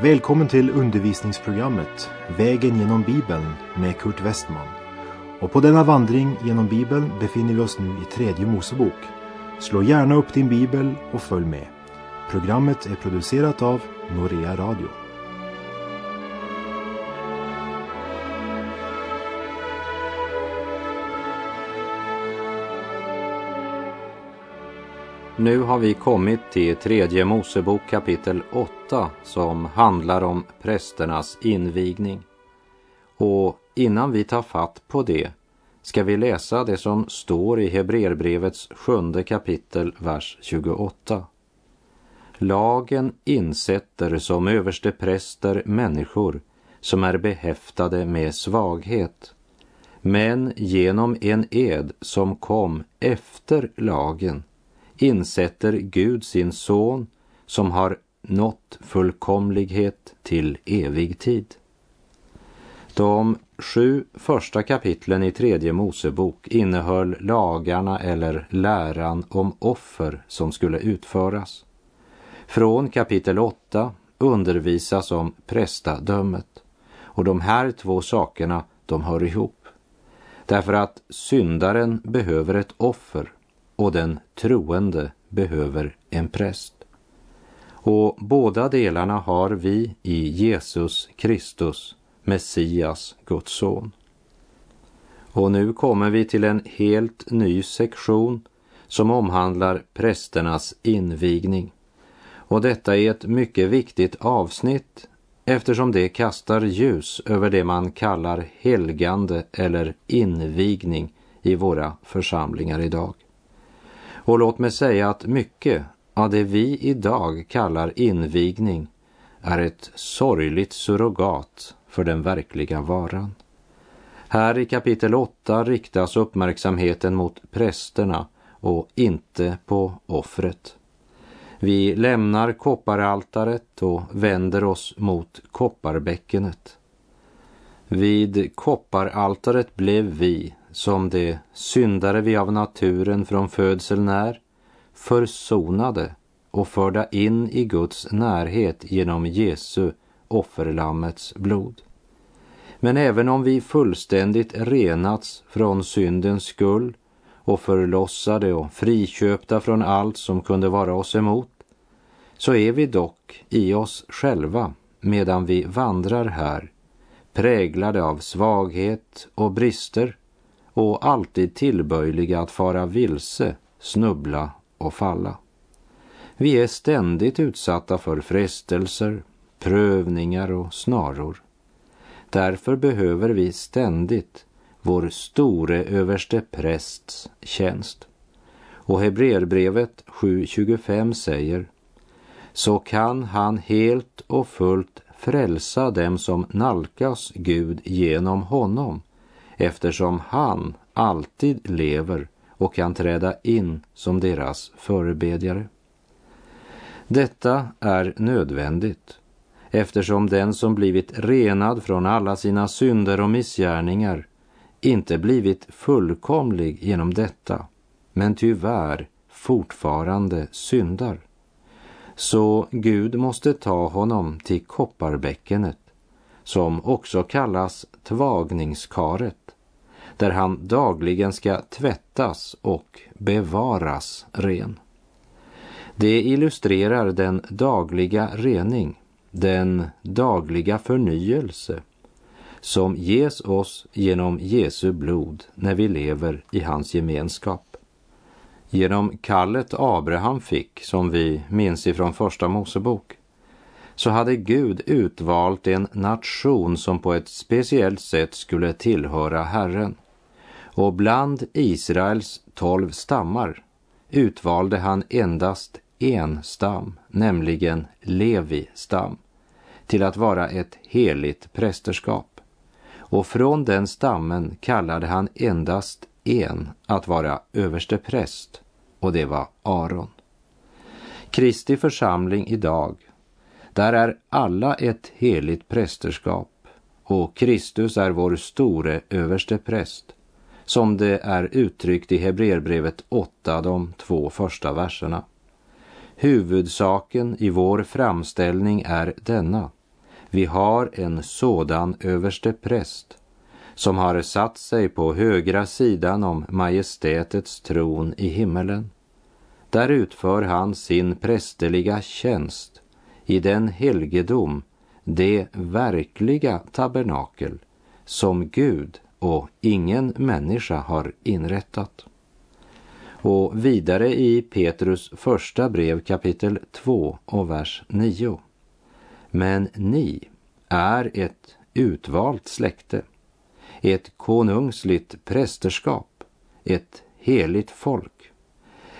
Välkommen till undervisningsprogrammet Vägen genom Bibeln med Kurt Westman. Och på denna vandring genom Bibeln befinner vi oss nu i tredje Mosebok. Slå gärna upp din bibel och följ med. Programmet är producerat av Norea Radio. Nu har vi kommit till tredje Mosebok kapitel 8 som handlar om prästernas invigning. Och innan vi tar fatt på det ska vi läsa det som står i Hebreerbrevets sjunde kapitel, vers 28. Lagen insätter som överste präster människor som är behäftade med svaghet. Men genom en ed som kom efter lagen insätter Gud sin son som har nått fullkomlighet till evig tid. De sju första kapitlen i tredje Mosebok innehöll lagarna eller läran om offer som skulle utföras. Från kapitel 8 undervisas om prästadömet och de här två sakerna de hör ihop. Därför att syndaren behöver ett offer och den troende behöver en präst. Och båda delarna har vi i Jesus Kristus, Messias, Guds son. Och nu kommer vi till en helt ny sektion som omhandlar prästernas invigning. Och detta är ett mycket viktigt avsnitt eftersom det kastar ljus över det man kallar helgande eller invigning i våra församlingar idag. Och låt mig säga att mycket av det vi idag kallar invigning är ett sorgligt surrogat för den verkliga varan. Här i kapitel 8 riktas uppmärksamheten mot prästerna och inte på offret. Vi lämnar kopparaltaret och vänder oss mot kopparbäckenet. Vid kopparaltaret blev vi, som de syndare vi av naturen från födseln är, försonade och förda in i Guds närhet genom Jesu, offerlammets blod. Men även om vi fullständigt renats från syndens skull och förlossade och friköpta från allt som kunde vara oss emot, så är vi dock i oss själva medan vi vandrar här, präglade av svaghet och brister och alltid tillböjliga att fara vilse, snubbla och falla. Vi är ständigt utsatta för frestelser, prövningar och snaror. Därför behöver vi ständigt vår store överste prästs tjänst. Och Hebreerbrevet 7.25 säger så kan han helt och fullt frälsa dem som nalkas Gud genom honom eftersom han alltid lever och kan träda in som deras förebedjare. Detta är nödvändigt eftersom den som blivit renad från alla sina synder och missgärningar inte blivit fullkomlig genom detta, men tyvärr fortfarande syndar. Så Gud måste ta honom till kopparbäckenet, som också kallas tvagningskaret, där han dagligen ska tvättas och bevaras ren. Det illustrerar den dagliga rening, den dagliga förnyelse som ges oss genom Jesu blod när vi lever i hans gemenskap. Genom kallet Abraham fick, som vi minns ifrån Första Mosebok, så hade Gud utvalt en nation som på ett speciellt sätt skulle tillhöra Herren. Och bland Israels tolv stammar utvalde han endast en stam, nämligen Levi stam, till att vara ett heligt prästerskap. Och från den stammen kallade han endast en att vara överste präst, och det var Aron. Kristi församling idag, där är alla ett heligt prästerskap och Kristus är vår store överste präst, som det är uttryckt i Hebreerbrevet 8, de två första verserna. Huvudsaken i vår framställning är denna. Vi har en sådan överste präst som har satt sig på högra sidan om majestätets tron i himmelen. Där utför han sin prästerliga tjänst i den helgedom, det verkliga tabernakel som Gud och ingen människa har inrättat. Och vidare i Petrus första brev kapitel 2 och vers 9. Men ni är ett utvalt släkte, ett konungsligt prästerskap, ett heligt folk,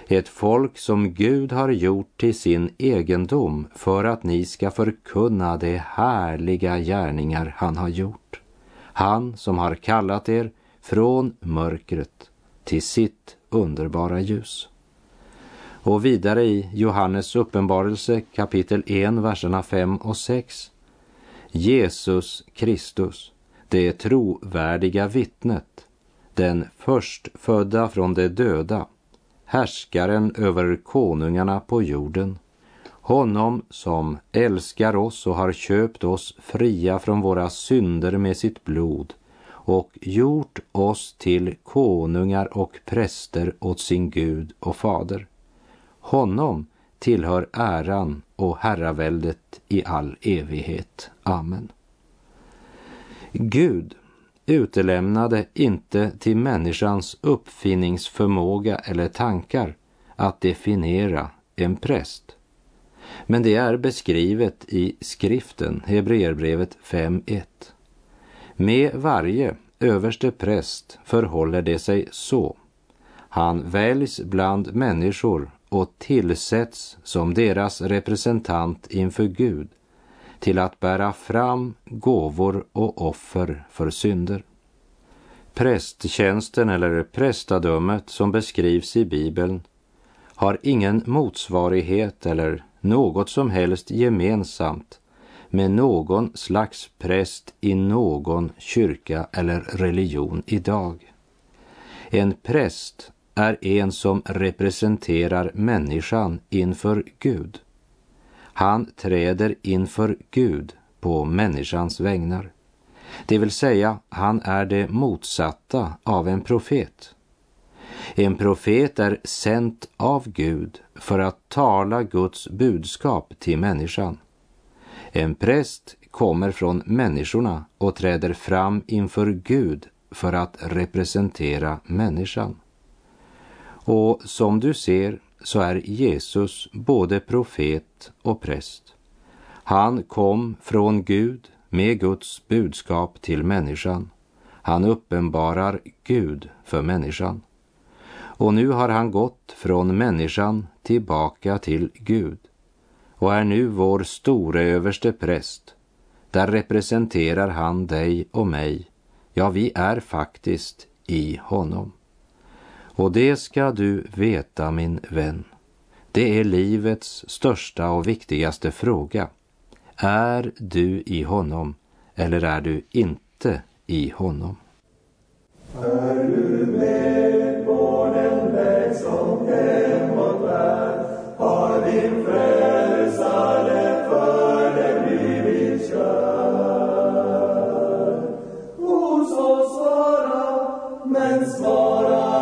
ett folk som Gud har gjort till sin egendom för att ni ska förkunna de härliga gärningar han har gjort. Han som har kallat er från mörkret till sitt underbara ljus. Och vidare i Johannes uppenbarelse kapitel 1, verserna 5 och 6. Jesus Kristus, det trovärdiga vittnet, den förstfödda från de döda, härskaren över konungarna på jorden, honom som älskar oss och har köpt oss fria från våra synder med sitt blod och gjort oss till konungar och präster åt sin Gud och fader. Honom tillhör äran och herraväldet i all evighet. Amen. Gud utelämnade inte till människans uppfinningsförmåga eller tankar att definiera en präst. Men det är beskrivet i skriften, Hebreerbrevet 5.1. Med varje överste präst förhåller det sig så. Han väljs bland människor och tillsätts som deras representant inför Gud till att bära fram gåvor och offer för synder. Prästtjänsten eller prästadömet som beskrivs i Bibeln har ingen motsvarighet eller något som helst gemensamt med någon slags präst i någon kyrka eller religion idag. En präst är en som representerar människan inför Gud. Han träder inför Gud på människans vägnar. Det vill säga, han är det motsatta av en profet. En profet är sänd av Gud för att tala Guds budskap till människan. En präst kommer från människorna och träder fram inför Gud för att representera människan. Och som du ser så är Jesus både profet och präst. Han kom från Gud med Guds budskap till människan. Han uppenbarar Gud för människan. Och nu har han gått från människan tillbaka till Gud och är nu vår store överste präst. Där representerar han dig och mig. Ja, vi är faktiskt i honom. Och det ska du veta, min vän. Det är livets största och viktigaste fråga. Är du i honom eller är du inte i honom? Är du men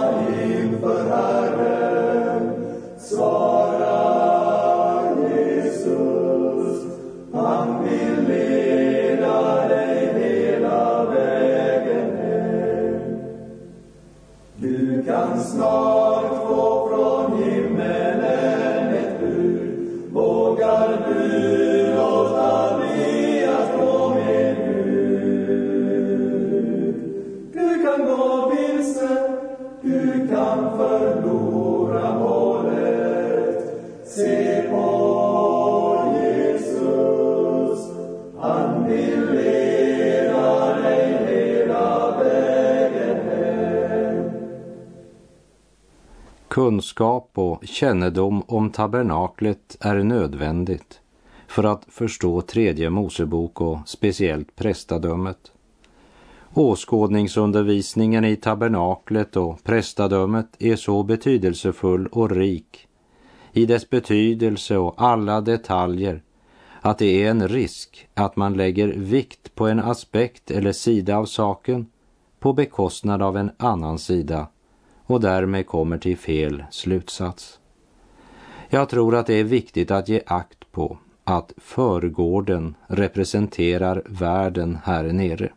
Kunskap och kännedom om tabernaklet är nödvändigt för att förstå tredje Mosebok och speciellt prästadömet. Åskådningsundervisningen i tabernaklet och prästadömet är så betydelsefull och rik i dess betydelse och alla detaljer att det är en risk att man lägger vikt på en aspekt eller sida av saken på bekostnad av en annan sida och därmed kommer till fel slutsats. Jag tror att det är viktigt att ge akt på att förgården representerar världen här nere.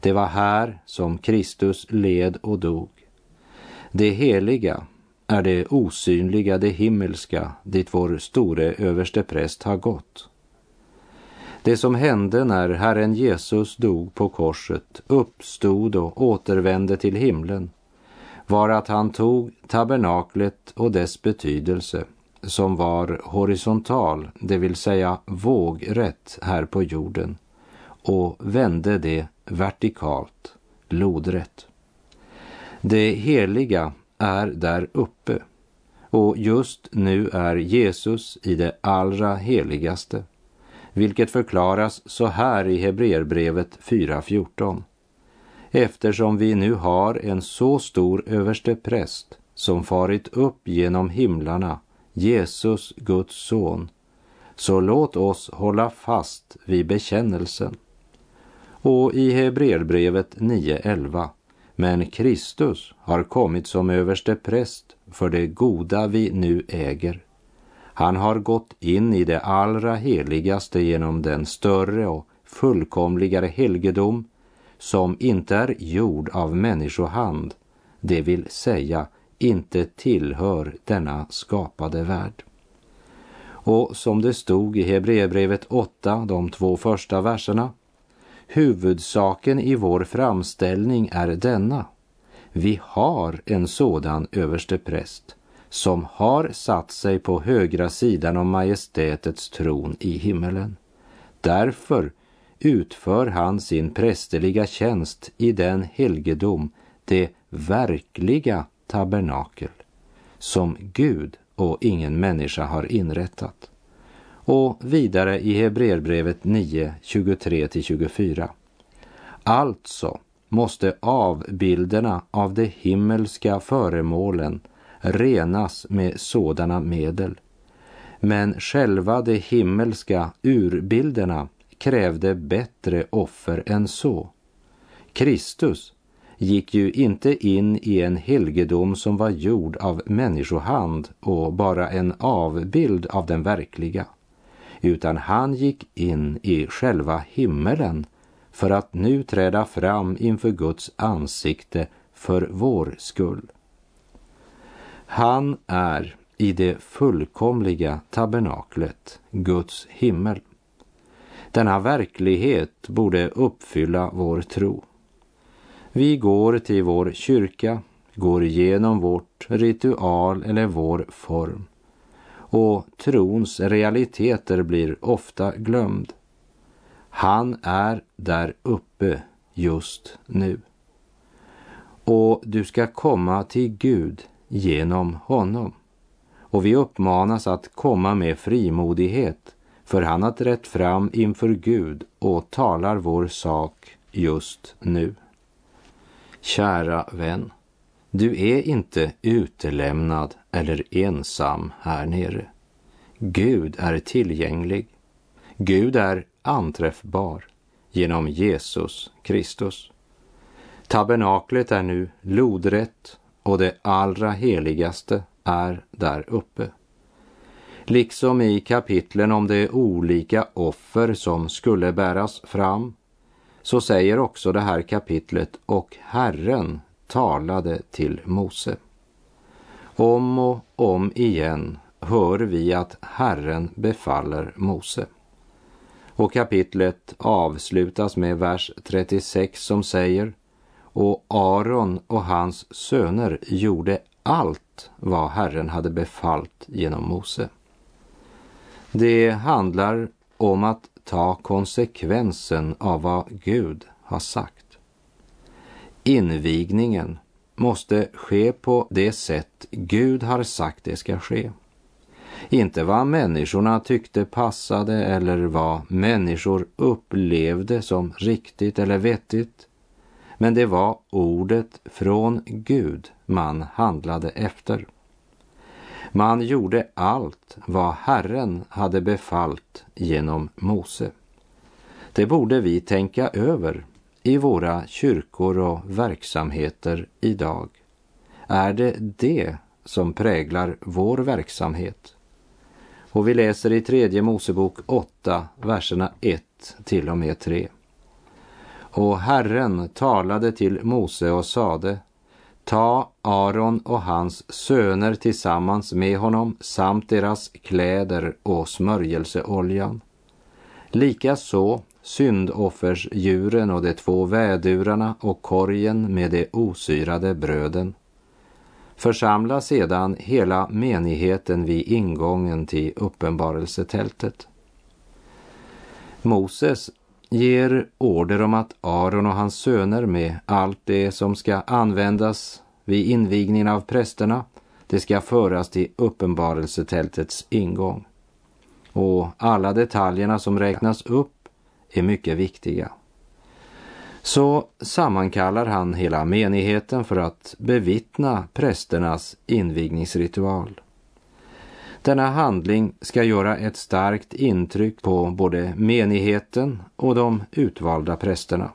Det var här som Kristus led och dog. Det heliga är det osynliga, det himmelska, dit vår store överstepräst har gått. Det som hände när Herren Jesus dog på korset, uppstod och återvände till himlen var att han tog tabernaklet och dess betydelse som var horisontal, det vill säga vågrätt här på jorden och vände det vertikalt, lodrätt. Det heliga är där uppe och just nu är Jesus i det allra heligaste, vilket förklaras så här i Hebreerbrevet 4.14. Eftersom vi nu har en så stor överste präst som farit upp genom himlarna, Jesus, Guds son, så låt oss hålla fast vid bekännelsen. Och i Hebreerbrevet 9.11 men Kristus har kommit som överste präst för det goda vi nu äger. Han har gått in i det allra heligaste genom den större och fullkomligare helgedom som inte är gjord av människohand, det vill säga inte tillhör denna skapade värld. Och som det stod i Hebreerbrevet 8, de två första verserna, Huvudsaken i vår framställning är denna. Vi har en sådan överste präst som har satt sig på högra sidan om majestätets tron i himmelen. Därför utför han sin prästerliga tjänst i den helgedom, det verkliga tabernakel, som Gud och ingen människa har inrättat. Och vidare i Hebreerbrevet 9, 23-24. Alltså måste avbilderna av de himmelska föremålen renas med sådana medel. Men själva de himmelska urbilderna krävde bättre offer än så. Kristus gick ju inte in i en helgedom som var gjord av människohand och bara en avbild av den verkliga utan han gick in i själva himmelen för att nu träda fram inför Guds ansikte för vår skull. Han är i det fullkomliga tabernaklet, Guds himmel. Denna verklighet borde uppfylla vår tro. Vi går till vår kyrka, går igenom vårt ritual eller vår form och trons realiteter blir ofta glömd. Han är där uppe just nu. Och du ska komma till Gud genom honom. Och vi uppmanas att komma med frimodighet, för han har trätt fram inför Gud och talar vår sak just nu. Kära vän, du är inte utelämnad eller ensam här nere. Gud är tillgänglig. Gud är anträffbar genom Jesus Kristus. Tabernaklet är nu lodrätt och det allra heligaste är där uppe. Liksom i kapitlen om de olika offer som skulle bäras fram så säger också det här kapitlet och Herren talade till Mose. Om och om igen hör vi att Herren befaller Mose. Och kapitlet avslutas med vers 36 som säger och Aron och hans söner gjorde allt vad Herren hade befallt genom Mose. Det handlar om att ta konsekvensen av vad Gud har sagt. Invigningen måste ske på det sätt Gud har sagt det ska ske. Inte vad människorna tyckte passade eller vad människor upplevde som riktigt eller vettigt, men det var ordet från Gud man handlade efter. Man gjorde allt vad Herren hade befallt genom Mose. Det borde vi tänka över i våra kyrkor och verksamheter idag. Är det det som präglar vår verksamhet? Och vi läser i tredje Mosebok 8, verserna 1 till och med 3. Och Herren talade till Mose och sade Ta Aron och hans söner tillsammans med honom samt deras kläder och smörjelseoljan. Likaså syndoffersdjuren och de två vädurarna och korgen med de osyrade bröden. Församla sedan hela menigheten vid ingången till uppenbarelsetältet. Moses ger order om att Aron och hans söner med allt det som ska användas vid invigningen av prästerna, det ska föras till uppenbarelsetältets ingång. Och alla detaljerna som räknas upp är mycket viktiga. Så sammankallar han hela menigheten för att bevittna prästernas invigningsritual. Denna handling ska göra ett starkt intryck på både menigheten och de utvalda prästerna.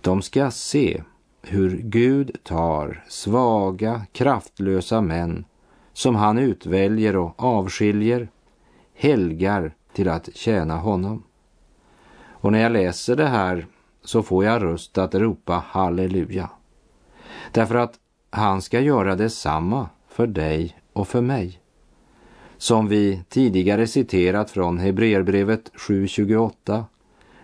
De ska se hur Gud tar svaga, kraftlösa män som han utväljer och avskiljer, helgar till att tjäna honom. Och när jag läser det här så får jag röst att ropa halleluja. Därför att han ska göra detsamma för dig och för mig som vi tidigare citerat från Hebreerbrevet 7.28.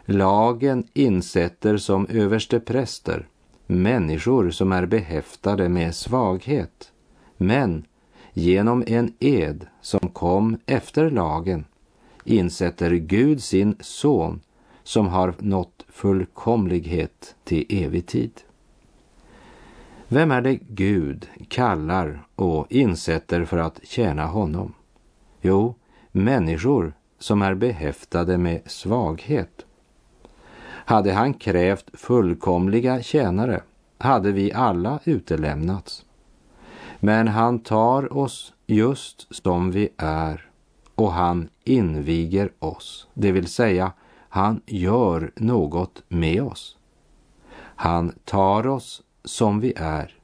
Lagen insätter som överste präster människor som är behäftade med svaghet. Men genom en ed som kom efter lagen insätter Gud sin son som har nått fullkomlighet till evig tid. Vem är det Gud kallar och insätter för att tjäna honom? Jo, människor som är behäftade med svaghet. Hade han krävt fullkomliga tjänare hade vi alla utelämnats. Men han tar oss just som vi är och han inviger oss, det vill säga han gör något med oss. Han tar oss som vi är,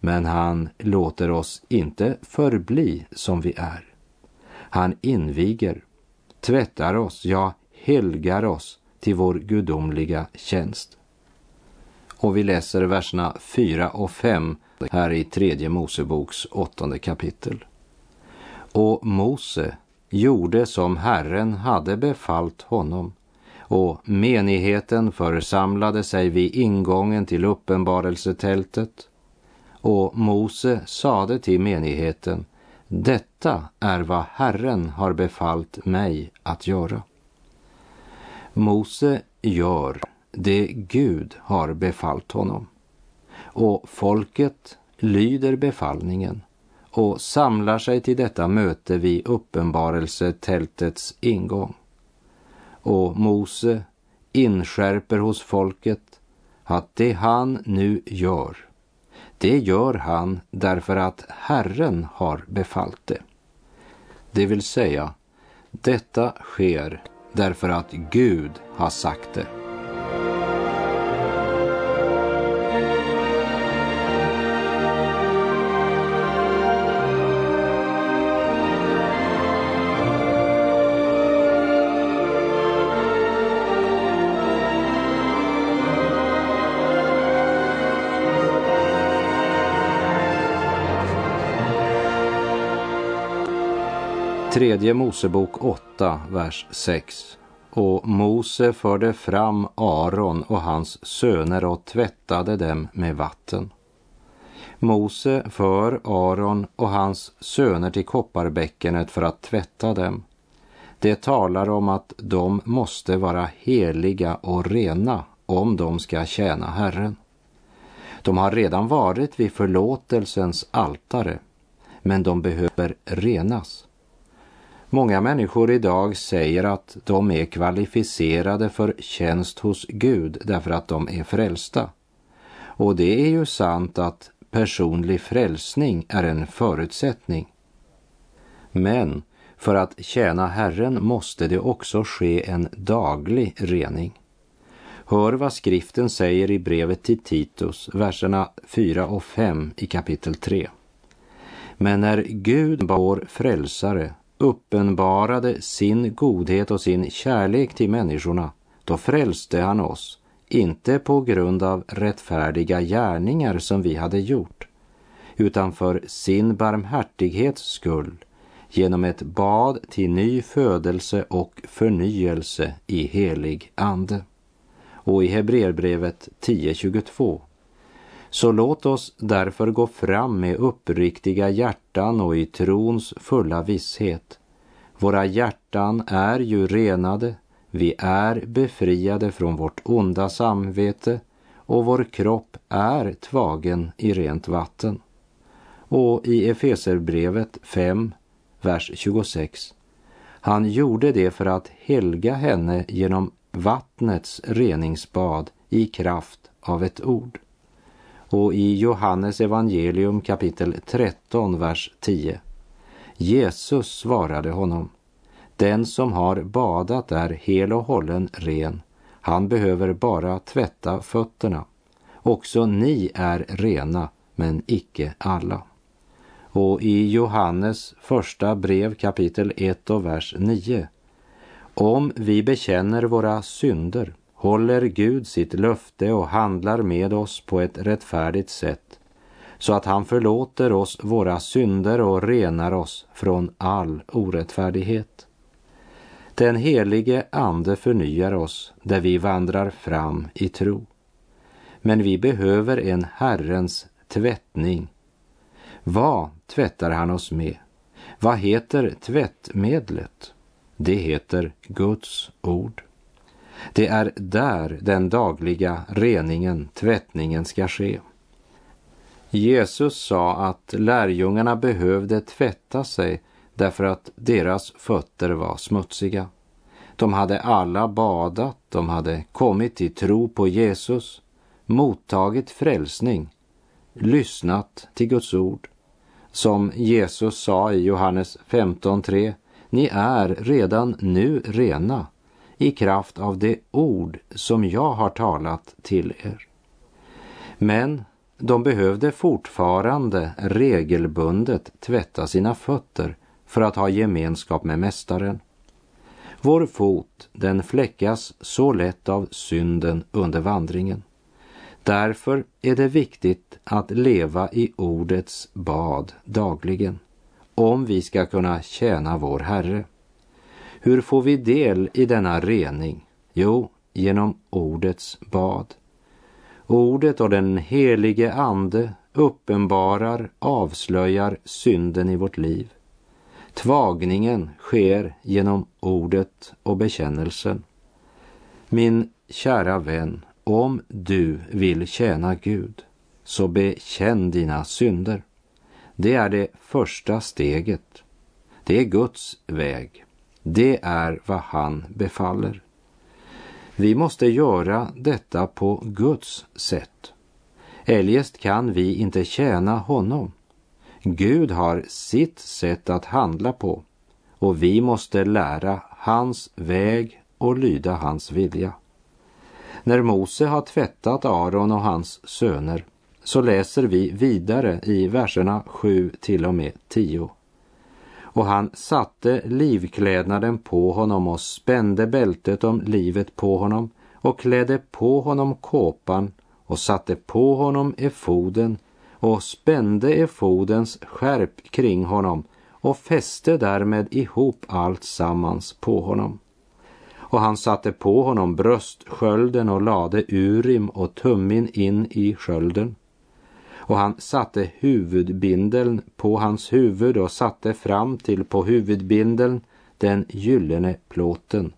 men han låter oss inte förbli som vi är. Han inviger, tvättar oss, ja, helgar oss till vår gudomliga tjänst. Och vi läser verserna 4 och 5 här i tredje Moseboks åttonde kapitel. Och Mose gjorde som Herren hade befallt honom och menigheten församlade sig vid ingången till uppenbarelsetältet och Mose sade till menigheten detta är vad Herren har befallt mig att göra. Mose gör det Gud har befallt honom. Och folket lyder befallningen och samlar sig till detta möte vid uppenbarelsetältets ingång. Och Mose inskärper hos folket att det han nu gör det gör han därför att Herren har befallt det. Det vill säga, detta sker därför att Gud har sagt det. Tredje Mosebok 8, vers 6. Och Mose förde fram Aron och hans söner och tvättade dem med vatten. Mose för Aron och hans söner till kopparbäckenet för att tvätta dem. Det talar om att de måste vara heliga och rena om de ska tjäna Herren. De har redan varit vid förlåtelsens altare, men de behöver renas. Många människor idag säger att de är kvalificerade för tjänst hos Gud därför att de är frälsta. Och det är ju sant att personlig frälsning är en förutsättning. Men för att tjäna Herren måste det också ske en daglig rening. Hör vad skriften säger i brevet till Titus, verserna 4 och 5 i kapitel 3. Men när Gud, vår frälsare, uppenbarade sin godhet och sin kärlek till människorna, då frälste han oss, inte på grund av rättfärdiga gärningar som vi hade gjort, utan för sin barmhärtighets skull, genom ett bad till ny födelse och förnyelse i helig ande. Och i Hebreerbrevet 10.22 så låt oss därför gå fram med uppriktiga hjärtan och i trons fulla visshet. Våra hjärtan är ju renade, vi är befriade från vårt onda samvete och vår kropp är tvagen i rent vatten. Och i Efeserbrevet 5, vers 26. Han gjorde det för att helga henne genom vattnets reningsbad i kraft av ett ord och i Johannes evangelium kapitel 13, vers 10. Jesus svarade honom, den som har badat är hel och hållen ren, han behöver bara tvätta fötterna. Också ni är rena, men icke alla. Och i Johannes första brev kapitel 1 och vers 9. Om vi bekänner våra synder håller Gud sitt löfte och handlar med oss på ett rättfärdigt sätt så att han förlåter oss våra synder och renar oss från all orättfärdighet. Den helige Ande förnyar oss där vi vandrar fram i tro. Men vi behöver en Herrens tvättning. Vad tvättar han oss med? Vad heter tvättmedlet? Det heter Guds ord. Det är där den dagliga reningen, tvättningen ska ske. Jesus sa att lärjungarna behövde tvätta sig därför att deras fötter var smutsiga. De hade alla badat, de hade kommit till tro på Jesus, mottagit frälsning, lyssnat till Guds ord. Som Jesus sa i Johannes 15.3, ni är redan nu rena i kraft av det ord som jag har talat till er. Men de behövde fortfarande regelbundet tvätta sina fötter för att ha gemenskap med Mästaren. Vår fot, den fläckas så lätt av synden under vandringen. Därför är det viktigt att leva i ordets bad dagligen om vi ska kunna tjäna vår Herre. Hur får vi del i denna rening? Jo, genom ordets bad. Ordet och den helige Ande uppenbarar, avslöjar synden i vårt liv. Tvagningen sker genom ordet och bekännelsen. Min kära vän, om du vill tjäna Gud, så bekänn dina synder. Det är det första steget. Det är Guds väg. Det är vad han befaller. Vi måste göra detta på Guds sätt. Eljest kan vi inte tjäna honom. Gud har sitt sätt att handla på och vi måste lära hans väg och lyda hans vilja. När Mose har tvättat Aron och hans söner så läser vi vidare i verserna 7 till och med 10 och han satte livklädnaden på honom och spände bältet om livet på honom och klädde på honom kåpan och satte på honom efoden och spände efodens skärp kring honom och fäste därmed ihop allt sammans på honom. Och han satte på honom bröstskölden och lade urim och tummin in i skölden och han satte huvudbindeln på hans huvud och satte fram till på huvudbindeln den gyllene plåten,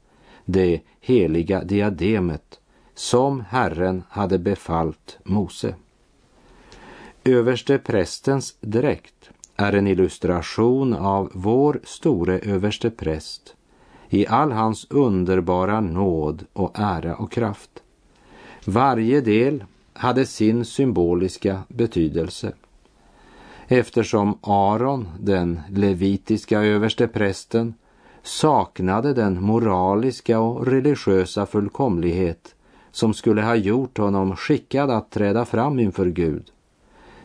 det heliga diademet som Herren hade befallt Mose. Överste prästens dräkt är en illustration av vår store överste präst i all hans underbara nåd och ära och kraft. Varje del hade sin symboliska betydelse. Eftersom Aron, den levitiska översteprästen, saknade den moraliska och religiösa fullkomlighet som skulle ha gjort honom skickad att träda fram inför Gud,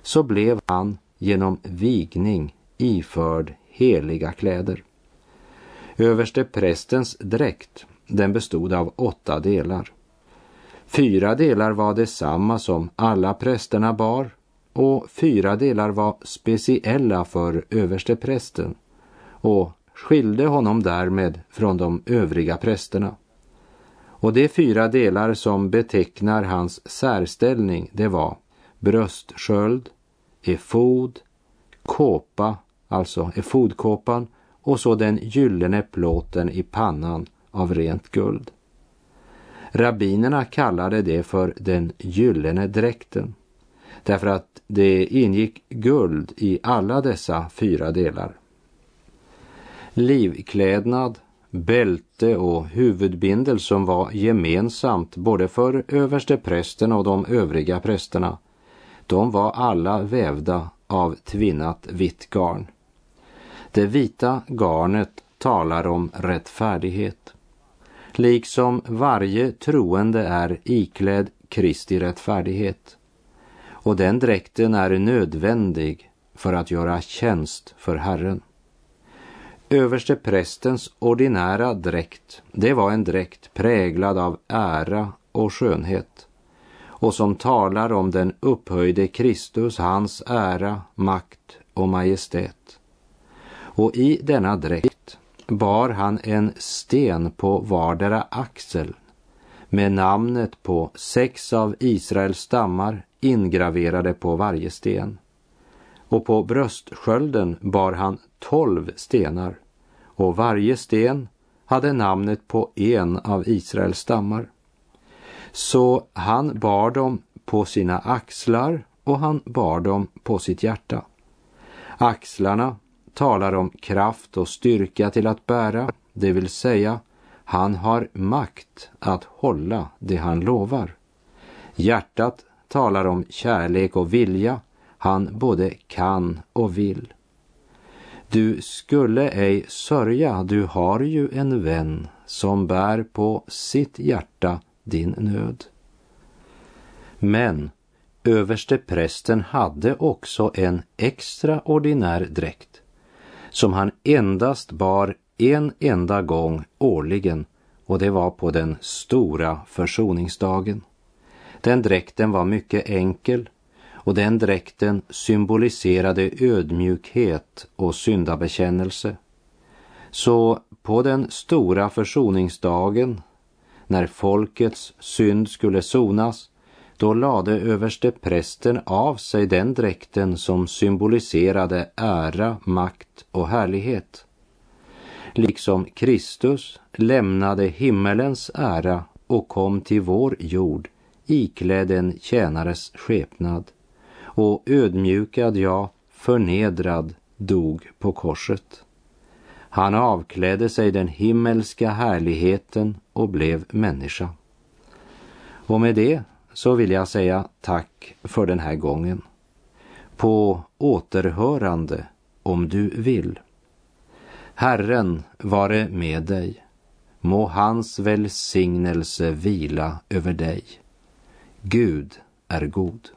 så blev han genom vigning iförd heliga kläder. Överste prästens dräkt, den bestod av åtta delar. Fyra delar var detsamma som alla prästerna bar och fyra delar var speciella för översteprästen och skilde honom därmed från de övriga prästerna. Och de fyra delar som betecknar hans särställning det var bröstsköld, efod, kåpa, alltså efodkåpan och så den gyllene plåten i pannan av rent guld. Rabbinerna kallade det för den gyllene dräkten därför att det ingick guld i alla dessa fyra delar. Livklädnad, bälte och huvudbindel som var gemensamt både för översteprästen och de övriga prästerna, de var alla vävda av tvinnat vitt garn. Det vita garnet talar om rättfärdighet. Liksom varje troende är iklädd Kristi rättfärdighet. Och den dräkten är nödvändig för att göra tjänst för Herren. Överste prästens ordinära dräkt, det var en dräkt präglad av ära och skönhet och som talar om den upphöjde Kristus, hans ära, makt och majestät. Och i denna dräkt bar han en sten på vardera axel med namnet på sex av Israels stammar ingraverade på varje sten. Och på bröstskölden bar han tolv stenar och varje sten hade namnet på en av Israels stammar. Så han bar dem på sina axlar och han bar dem på sitt hjärta. Axlarna talar om kraft och styrka till att bära, det vill säga han har makt att hålla det han lovar. Hjärtat talar om kärlek och vilja, han både kan och vill. Du skulle ej sörja, du har ju en vän som bär på sitt hjärta din nöd. Men överste prästen hade också en extraordinär dräkt som han endast bar en enda gång årligen och det var på den stora försoningsdagen. Den dräkten var mycket enkel och den dräkten symboliserade ödmjukhet och syndabekännelse. Så på den stora försoningsdagen, när folkets synd skulle sonas, då lade överste prästen av sig den dräkten som symboliserade ära, makt och härlighet. Liksom Kristus lämnade himmelens ära och kom till vår jord iklädd en tjänares skepnad och ödmjukad, ja, förnedrad, dog på korset. Han avklädde sig den himmelska härligheten och blev människa. Och med det så vill jag säga tack för den här gången. På återhörande om du vill. Herren vare med dig. Må hans välsignelse vila över dig. Gud är god.